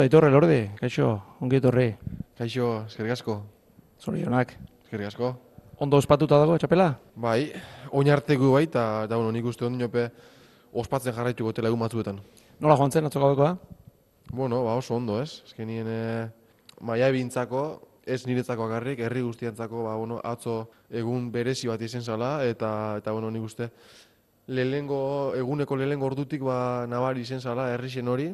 Aitorre lorde, kaixo, ongi etorri. Kaixo, eskerrik asko. Zorionak. Eskerrik asko. Ondo ospatuta dago txapela? Bai, oinarteko bai, eta da, bueno, nik uste ondinope ospatzen jarraituko tela egun batzuetan. Nola joan zen atzoko gabekoa? Bueno, ba oso ondo, ez? Azkenien e, maia ebintzako, ez niretzako agarrik, herri guztientzako, ba, bueno, atzo egun berezi bat izen zala, eta, eta bueno, nik uste lehengo, eguneko lehengo ordutik, ba, nabari izen zala, herri hori,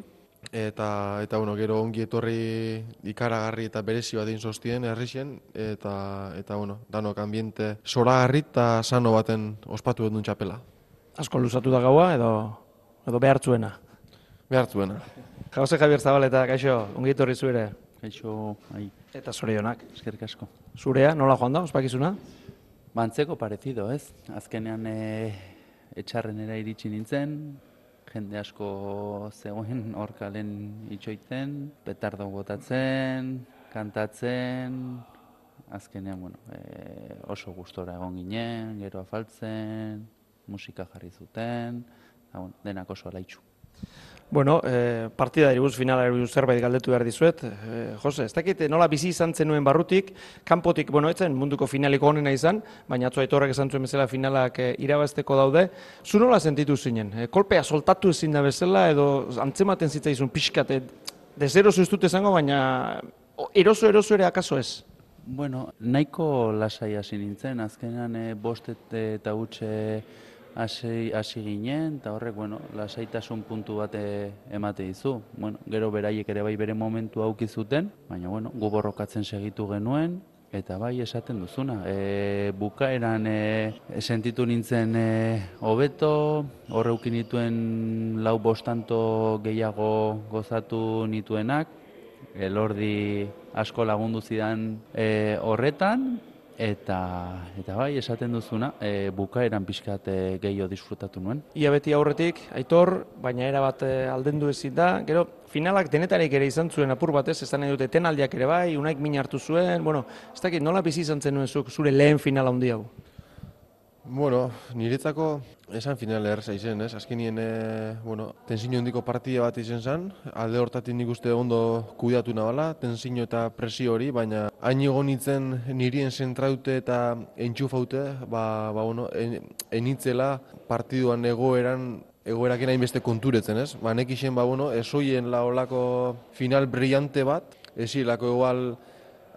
eta, eta bueno, gero ongi etorri ikaragarri eta berezi bat egin zoztien herrixen, eta, eta bueno, danok ambiente soragarri eta sano baten ospatu dut txapela. Asko luzatu da gaua edo, edo behartzuena? Behartzuena. Jose Javier Zabaleta, kaixo, ongi etorri zuere. Kaixo, ai, Eta zorionak. eskerrik asko. Zurea, nola joan da, ospakizuna? Bantzeko parecido, ez? Azkenean e, etxarrenera iritsi nintzen, jende asko zegoen hor kalen itxoiten, petardo botatzen, kantatzen, azkenean, bueno, e, oso gustora egon ginen, gero afaltzen, musika jarri zuten, eta, bueno, denak oso alaitxu. Bueno, eh, partida iribuz, finala iribuz zerbait galdetu behar dizuet. Eh, Jose, ez dakit nola bizi izan zenuen barrutik, kanpotik, bueno, etzen munduko finaliko onena izan, baina atzo aitorrak esan zuen bezala finalak eh, irabazteko daude. Zu nola sentitu zinen? Eh, kolpea soltatu ezin da bezala edo antzematen zitzaizun pixkat, eh, dezero zuztut esango, baina eroso eroso ere akaso ez? Bueno, nahiko lasai hasi nintzen, azkenean e, bost et- eta hutxe hasi, hasi ginen, eta horrek, bueno, lasaitasun puntu bat e, emate dizu. Bueno, gero beraiek ere bai bere momentu auki zuten, baina bueno, gu borrokatzen segitu genuen, Eta bai esaten duzuna, e, bukaeran e, sentitu nintzen e, hobeto, horreukin nituen lau bostanto gehiago gozatu nituenak, elordi asko lagundu zidan e, horretan, eta, eta bai, esaten duzuna, e, bukaeran pixkat e, gehiago disfrutatu nuen. Ia beti aurretik, aitor, baina era bat eh, aldendu ezin da. Gero, finalak denetarik ere izan zuen apur batez, ez da nahi dute tenaldiak ere bai, unaik min hartu zuen, bueno, ez dakit, nola bizi izan zuk zure lehen finala handi hau? Bueno, niretzako esan final erreza izen, ez? Azkenien, e, bueno, tensio handiko partida bat izen zen, alde hortatik nik uste ondo kudeatu nabala, tensio eta presio hori, baina hain egon nintzen nirien zentraute eta entxufaute, ba, ba bueno, en, enitzela partiduan egoeran egoeraken hainbeste konturetzen, ez? Ba, nekixen, ba, bueno, esoien la olako final brillante bat, esilako igual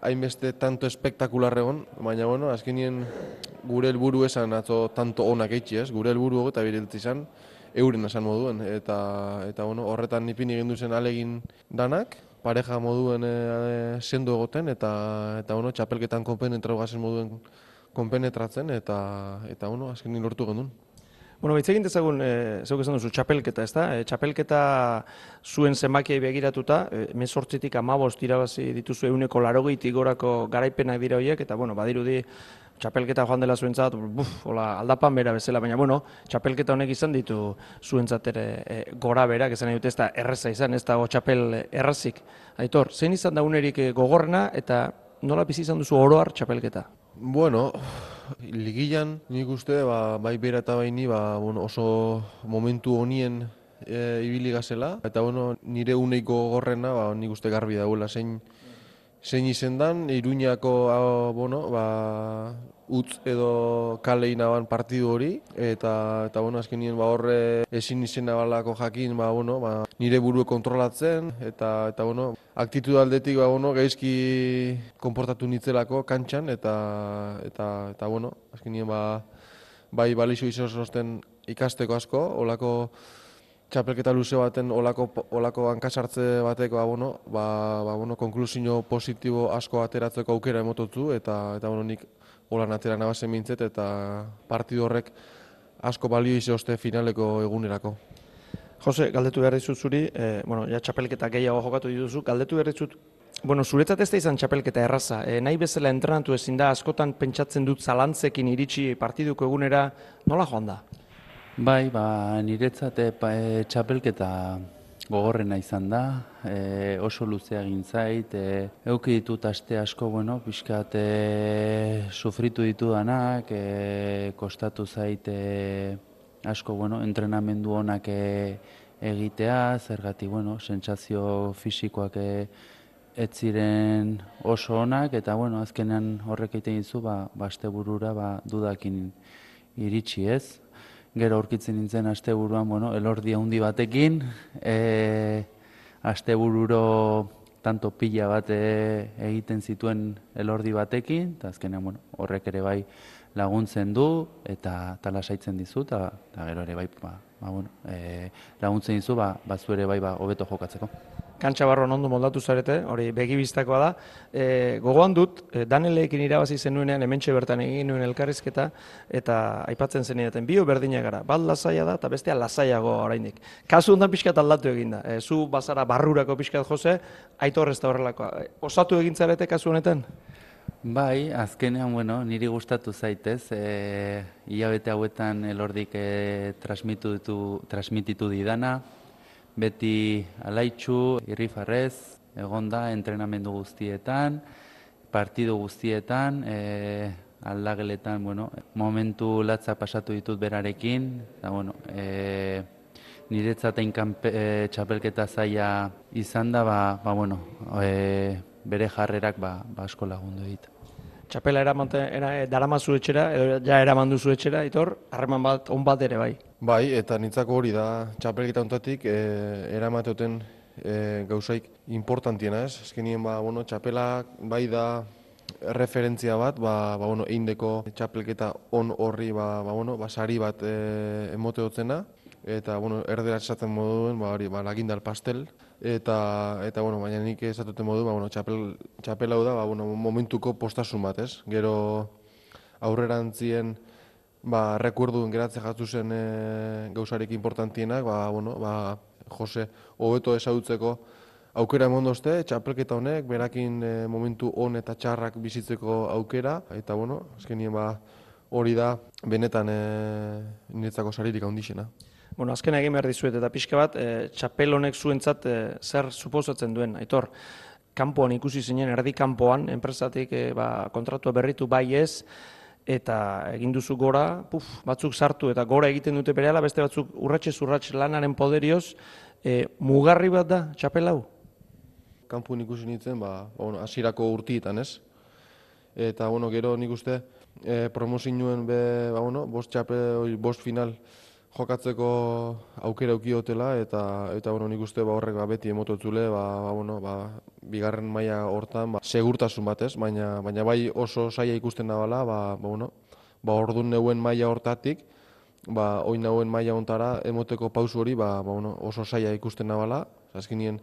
hainbeste tanto espektakular egon, baina, bueno, azkenien gure helburu esan atzo tanto onak eitzi, ez? Gure helburu eta biriltzi izan, euren esan moduen, eta, eta bueno, horretan ipini egin duzen alegin danak, pareja moduen e, sendo egoten, eta, eta bueno, txapelketan konpenetrau gazen moduen konpenetratzen, eta, eta bueno, azkenin lortu genuen. Bueno, hitz egin dezagun, e, zeuk esan duzu, txapelketa, ez da? E, txapelketa zuen zenbakiai begiratuta, e, mesortzitik amabost irabazi dituzu euneko larogeitik gorako garaipenak dira horiek, eta bueno, badirudi txapelketa joan dela zuentzat, buf, hola, aldapan bera bezala, baina bueno, txapelketa honek izan ditu zuentzat ere e, gora berak, nahi dute ez da erreza izan, ez dago txapel errazik. Aitor, zein izan da unerik gogorrena eta nola bizi izan duzu oroar txapelketa? Bueno, ligilan nik uste ba, bai bera eta bai ni ba, bueno, oso momentu honien e, ibili gazela. Eta bueno, nire uneiko gorrena ba, nik uste garbi dagoela zein, zein izendan, Iruñako a, bueno, ba, utz edo kale inaban partidu hori, eta, eta bueno, azkenien ba, horre ezin izena balako jakin, ba, bueno, ba, nire burue kontrolatzen, eta, eta bueno, aktitud aldetik ba, bueno, gaizki konportatu nitzelako kantxan, eta, eta, eta bueno, azkenien ba, bai balixo izosten ikasteko asko, olako txapelketa luze baten olako, olako hankasartze bateko ba, bueno, ba, ba, bueno, konklusio positibo asko ateratzeko aukera emototzu eta eta bueno, nik holan atera nabazen mintzet eta partidu horrek asko balio izoste finaleko egunerako. Jose, galdetu behar dizut zuri, e, bueno, ja txapelketa gehiago jokatu dituzu, galdetu behar dizut, bueno, zuretzat ez da izan txapelketa erraza, e, nahi bezala entrenatu ezin da, askotan pentsatzen dut zalantzekin iritsi partiduko egunera, nola joan da? Bai, ba, niretzat e, txapelketa gogorrena izan da, e, oso luzea egin zait, e, euki ditut aste asko, bueno, pixkat e, sufritu ditudanak, e, kostatu zait e, asko, bueno, entrenamendu honak e, egitea, zergatik, bueno, sentsazio fisikoak e, ez ziren oso onak, eta, bueno, azkenean horrek egiten dizu, ba, ba asteburura, ba, dudakin iritsi ez. Gero aurkitzen nintzen asteburuan, bueno, elordi handi batekin, e, astebururo tanto pila bat e, egiten zituen elordi batekin, eta azkenean, bueno, horrek ere bai laguntzen du, eta talasaitzen dizu, eta, gero ere bai, ba, ba, bueno, e, laguntzen dizu, ba, ba ere bai, ba, hobeto jokatzeko kantxa barroan ondo moldatu zarete, hori begibistakoa da. E, gogoan dut, e, Daneleekin irabazi zenuenean hementxe bertan egin nuen elkarrizketa, eta aipatzen zen bio berdina gara, bat lasaia da, eta bestea lasaiago oraindik. Kasu hondan pixkat aldatu egin da. E, zu bazara barrurako pixkat jose, aitor ez da horrelakoa. E, osatu egin zarete kasu honetan? Bai, azkenean, bueno, niri gustatu zaitez, e, hilabete hauetan elordik e, transmititu, transmititu didana, beti alaitxu, irrifarrez, egon da entrenamendu guztietan, partidu guztietan, e, aldageletan, bueno, momentu latza pasatu ditut berarekin, eta, bueno, e, niretzatein e, txapelketa zaia izan da, ba, ba bueno, e, bere jarrerak ba, ba asko lagundu dit. Txapela eramante, era, daramazu etxera, edo ja eraman duzu etxera, itor, harreman bat, on bat ere bai. Bai, eta nintzako hori da, txapelketa ontatik, e, eramateoten e, gauzaik importantiena ez. Ezkenien, ba, bueno, txapela bai da referentzia bat, ba, ba, bueno, eindeko txapelketa on horri, ba, ba, bueno, ba, sari bat e, emote eta, bueno, erdera esaten moduen, ba, hori, ba, lagindal pastel, eta, eta, bueno, baina nik esatuten modu, ba, bueno, txapel, txapela da, ba, bueno, momentuko postasun bat, ez? Gero aurrerantzien, ba, rekorduen geratze jatzu zen e, gauzarik importantienak, ba, bueno, ba, Jose, hobeto esautzeko aukera emondozte, txapelketa honek, berakin e, momentu on eta txarrak bizitzeko aukera, eta, bueno, azkenien ba, hori da, benetan e, niretzako saririk handixena. Bueno, azken egin behar dizuet, eta pixka bat, e, txapel honek zuentzat e, zer suposatzen duen, aitor, kanpoan ikusi zinen, erdi kanpoan, enpresatik e, ba, kontratua berritu bai ez, eta egin duzu gora, puf, batzuk sartu eta gora egiten dute berehala, beste batzuk urratxe zurratxe lanaren poderioz, e, mugarri bat da, txapel hau? Kampu ikusi nintzen, ba, ba, bueno, asirako urtietan, ez? Eta, bueno, gero nik uste, e, promozinuen be, ba, bueno, bost txapel, bost final, jokatzeko aukera hotela eta eta bueno, nik uste ba horrek ba beti emototzule, ba, ba bueno, ba, bigarren maila hortan ba, segurtasun batez, baina baina bai oso saia ikusten da bala, ba, ba bueno, ba ordun neuen maila hortatik, ba oin nauen maila hontara emoteko pausu hori, ba, ba bueno, oso saia ikusten da bala. Azkenien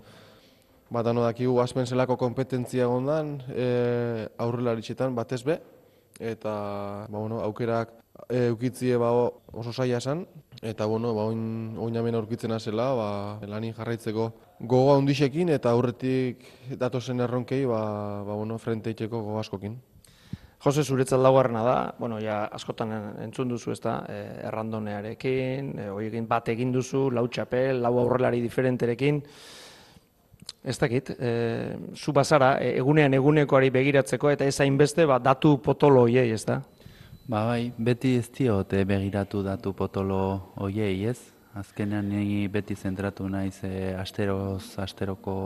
ba dakigu aspenselako kompetentzia gondan, eh aurrelaritzetan batez be eta ba bueno, aukerak e, ukitzie ba oso saia esan, eta bueno, ba oin, oin aurkitzen azela, ba, lanin jarraitzeko gogoa hundisekin eta aurretik datozen erronkei ba, ba bueno, frente itxeko gogo askokin. Jose zuretzat laugarrena da, bueno, ja askotan entzun duzu ez da, e, errandonearekin, e, bat egin duzu, lau txapel, lau aurrelari diferenterekin, Ez dakit, e, zu bazara, e, egunean egunekoari begiratzeko eta ez hainbeste ba, datu potolo hoiei, ez da? Ba bai, beti ez diote begiratu datu potolo hoiei, ez? Azkenean ni beti zentratu naiz e, asteroz asteroko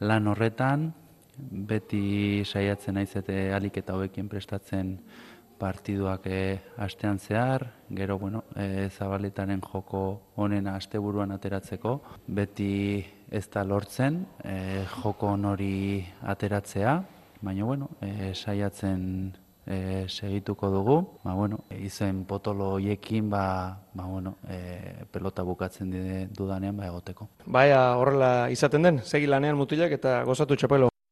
lan horretan, beti saiatzen naiz eta alik eta hauekin prestatzen partiduak e, astean zehar, gero bueno, e, zabaletaren joko honen asteburuan ateratzeko, beti ez da lortzen e, joko hori ateratzea, baina bueno, e, saiatzen e, segituko dugu. Ba, bueno, izen potolo hoiekin ba, ba, bueno, e, pelota bukatzen dudanean ba, egoteko. Baia horrela izaten den, segi lanean mutilak eta gozatu txapelo.